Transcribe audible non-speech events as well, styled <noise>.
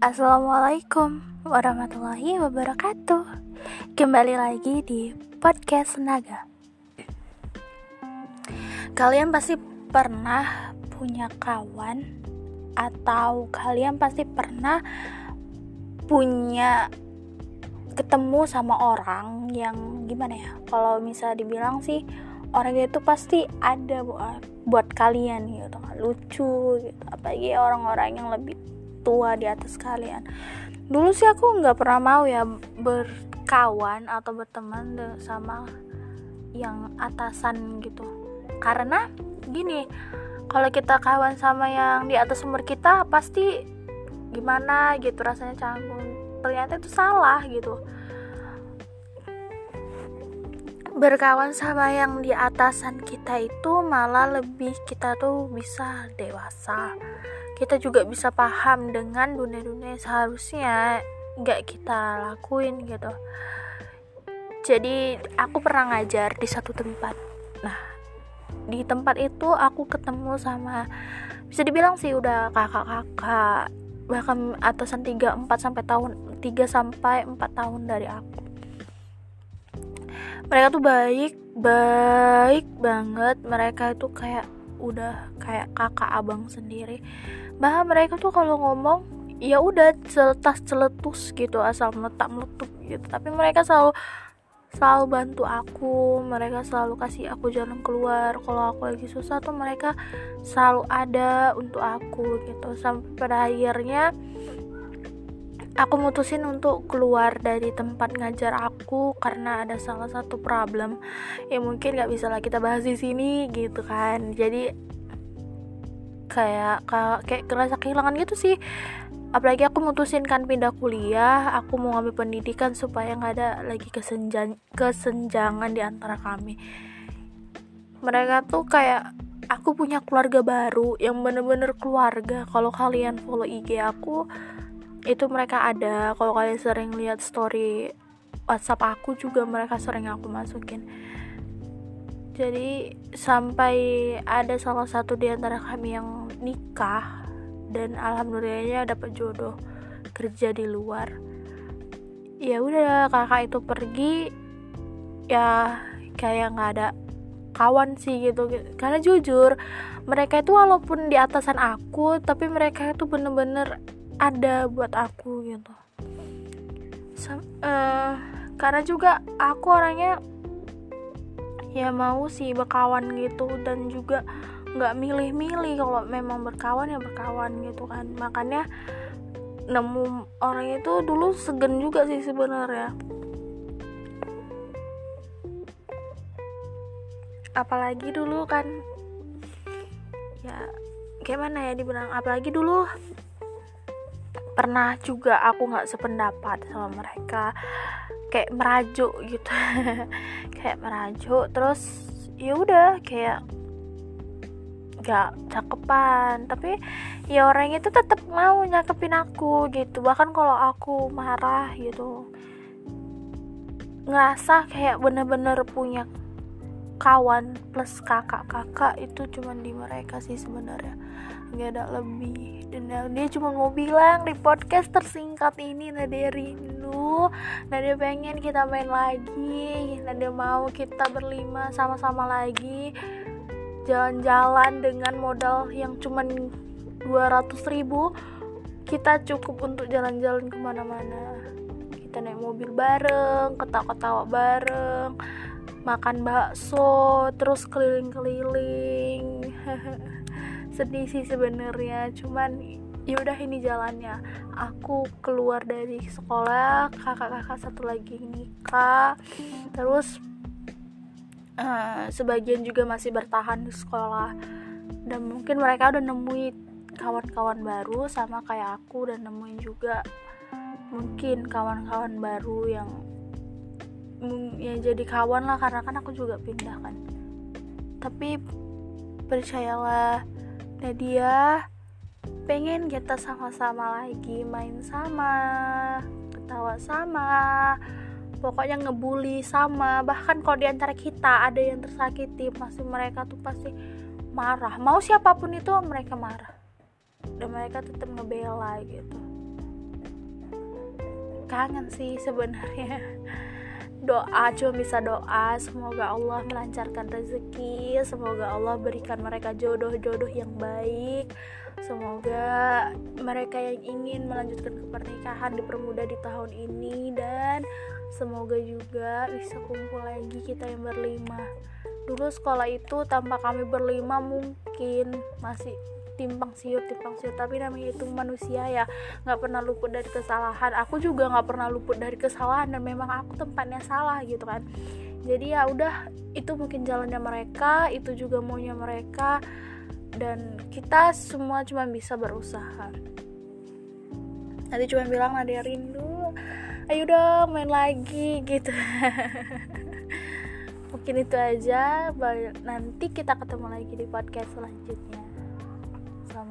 Assalamualaikum warahmatullahi wabarakatuh. Kembali lagi di podcast Naga Kalian pasti pernah punya kawan Atau kalian pasti pernah punya ketemu sama orang yang gimana ya? Kalau misalnya dibilang sih orang itu pasti ada buat buat kalian gitu. Lucu gitu. Apalagi orang-orang yang lebih tua di atas kalian. Dulu sih aku nggak pernah mau ya berkawan atau berteman sama yang atasan gitu. Karena gini kalau kita kawan sama yang di atas umur kita pasti gimana gitu rasanya canggung. Ternyata itu salah gitu. Berkawan sama yang di atasan kita itu malah lebih kita tuh bisa dewasa kita juga bisa paham dengan dunia-dunia yang seharusnya nggak kita lakuin gitu. Jadi aku pernah ngajar di satu tempat. Nah di tempat itu aku ketemu sama bisa dibilang sih udah kakak-kakak bahkan atasan 3 4 sampai tahun 3 sampai 4 tahun dari aku. Mereka tuh baik baik banget. Mereka itu kayak udah kayak kakak abang sendiri. Bahkan mereka tuh kalau ngomong ya udah celetas celetus gitu asal meletak meletup gitu. Tapi mereka selalu selalu bantu aku mereka selalu kasih aku jalan keluar. Kalau aku lagi susah tuh mereka selalu ada untuk aku gitu. Sampai pada akhirnya aku mutusin untuk keluar dari tempat ngajar aku karena ada salah satu problem yang mungkin nggak bisa lah kita bahas di sini gitu kan. Jadi kayak kayak ngerasa kehilangan gitu sih. Apalagi aku mutusin kan pindah kuliah aku mau ngambil pendidikan supaya nggak ada lagi kesenjan kesenjangan di antara kami. Mereka tuh kayak aku punya keluarga baru yang bener-bener keluarga. Kalau kalian follow IG aku itu mereka ada. Kalau kalian sering lihat story WhatsApp aku juga mereka sering aku masukin. Jadi sampai ada salah satu di antara kami yang nikah dan alhamdulillahnya dapat jodoh kerja di luar. Ya udah kakak itu pergi ya kayak nggak ada kawan sih gitu. Karena jujur mereka itu walaupun di atasan aku tapi mereka itu bener-bener ada buat aku gitu. Sam, uh, karena juga aku orangnya ya mau sih berkawan gitu dan juga nggak milih-milih kalau memang berkawan ya berkawan gitu kan. Makanya nemu orang itu dulu segen juga sih sebenarnya. Apalagi dulu kan ya gimana ya dibilang apalagi dulu pernah juga aku nggak sependapat sama mereka. Kayak merajuk gitu. <laughs> Kayak merajuk terus ya udah kayak gak cakepan. Tapi ya orang itu tetap mau nyakepin aku gitu. Bahkan kalau aku marah gitu ngerasa kayak bener-bener punya kawan plus kakak-kakak itu cuman di mereka sih sebenarnya. Nggak ada lebih. Dan dia cuma mau bilang di podcast tersingkat ini Nadia rindu. Nadia pengen kita main lagi. Nadia mau kita berlima sama-sama lagi. Jalan-jalan dengan modal yang cuma 200 ribu kita cukup untuk jalan-jalan ke mana-mana. Kita naik mobil bareng ketawa-ketawa bareng makan bakso terus keliling-keliling. <laughs> Sedih sih sebenarnya cuman ya udah ini jalannya. Aku keluar dari sekolah kakak-kakak satu lagi nikah. Terus uh, sebagian juga masih bertahan di sekolah. Dan mungkin mereka udah nemuin kawan-kawan baru sama kayak aku dan nemuin juga mungkin kawan-kawan baru yang yang jadi kawan lah karena kan aku juga pindah kan. Tapi percayalah Nadia pengen kita sama-sama lagi main sama ketawa sama pokoknya ngebully sama. Bahkan kalau di antara kita ada yang tersakiti pasti mereka tuh pasti marah. Mau siapa pun itu mereka marah. Dan mereka tetap ngebela gitu. Kangen sih sebenarnya <laughs> doa cuma bisa doa. Semoga Allah melancarkan rezeki semoga Allah berikan mereka jodoh-jodoh yang baik. Semoga mereka yang ingin melanjutkan ke pernikahan dipermudah di tahun ini dan semoga juga bisa kumpul lagi kita yang berlima. Dulu sekolah itu tanpa kami berlima mungkin masih timpang siur timpang siur tapi namanya itu manusia ya nggak pernah luput dari kesalahan. Aku juga nggak pernah luput dari kesalahan dan memang aku tempatnya salah gitu kan. Jadi ya udah itu mungkin jalannya mereka itu juga maunya mereka. Dan kita semua cuma bisa berusaha. Nanti cuma bilang Nadia rindu ayo dong main lagi gitu. <laughs> Mungkin itu aja. Nanti kita ketemu lagi di podcast selanjutnya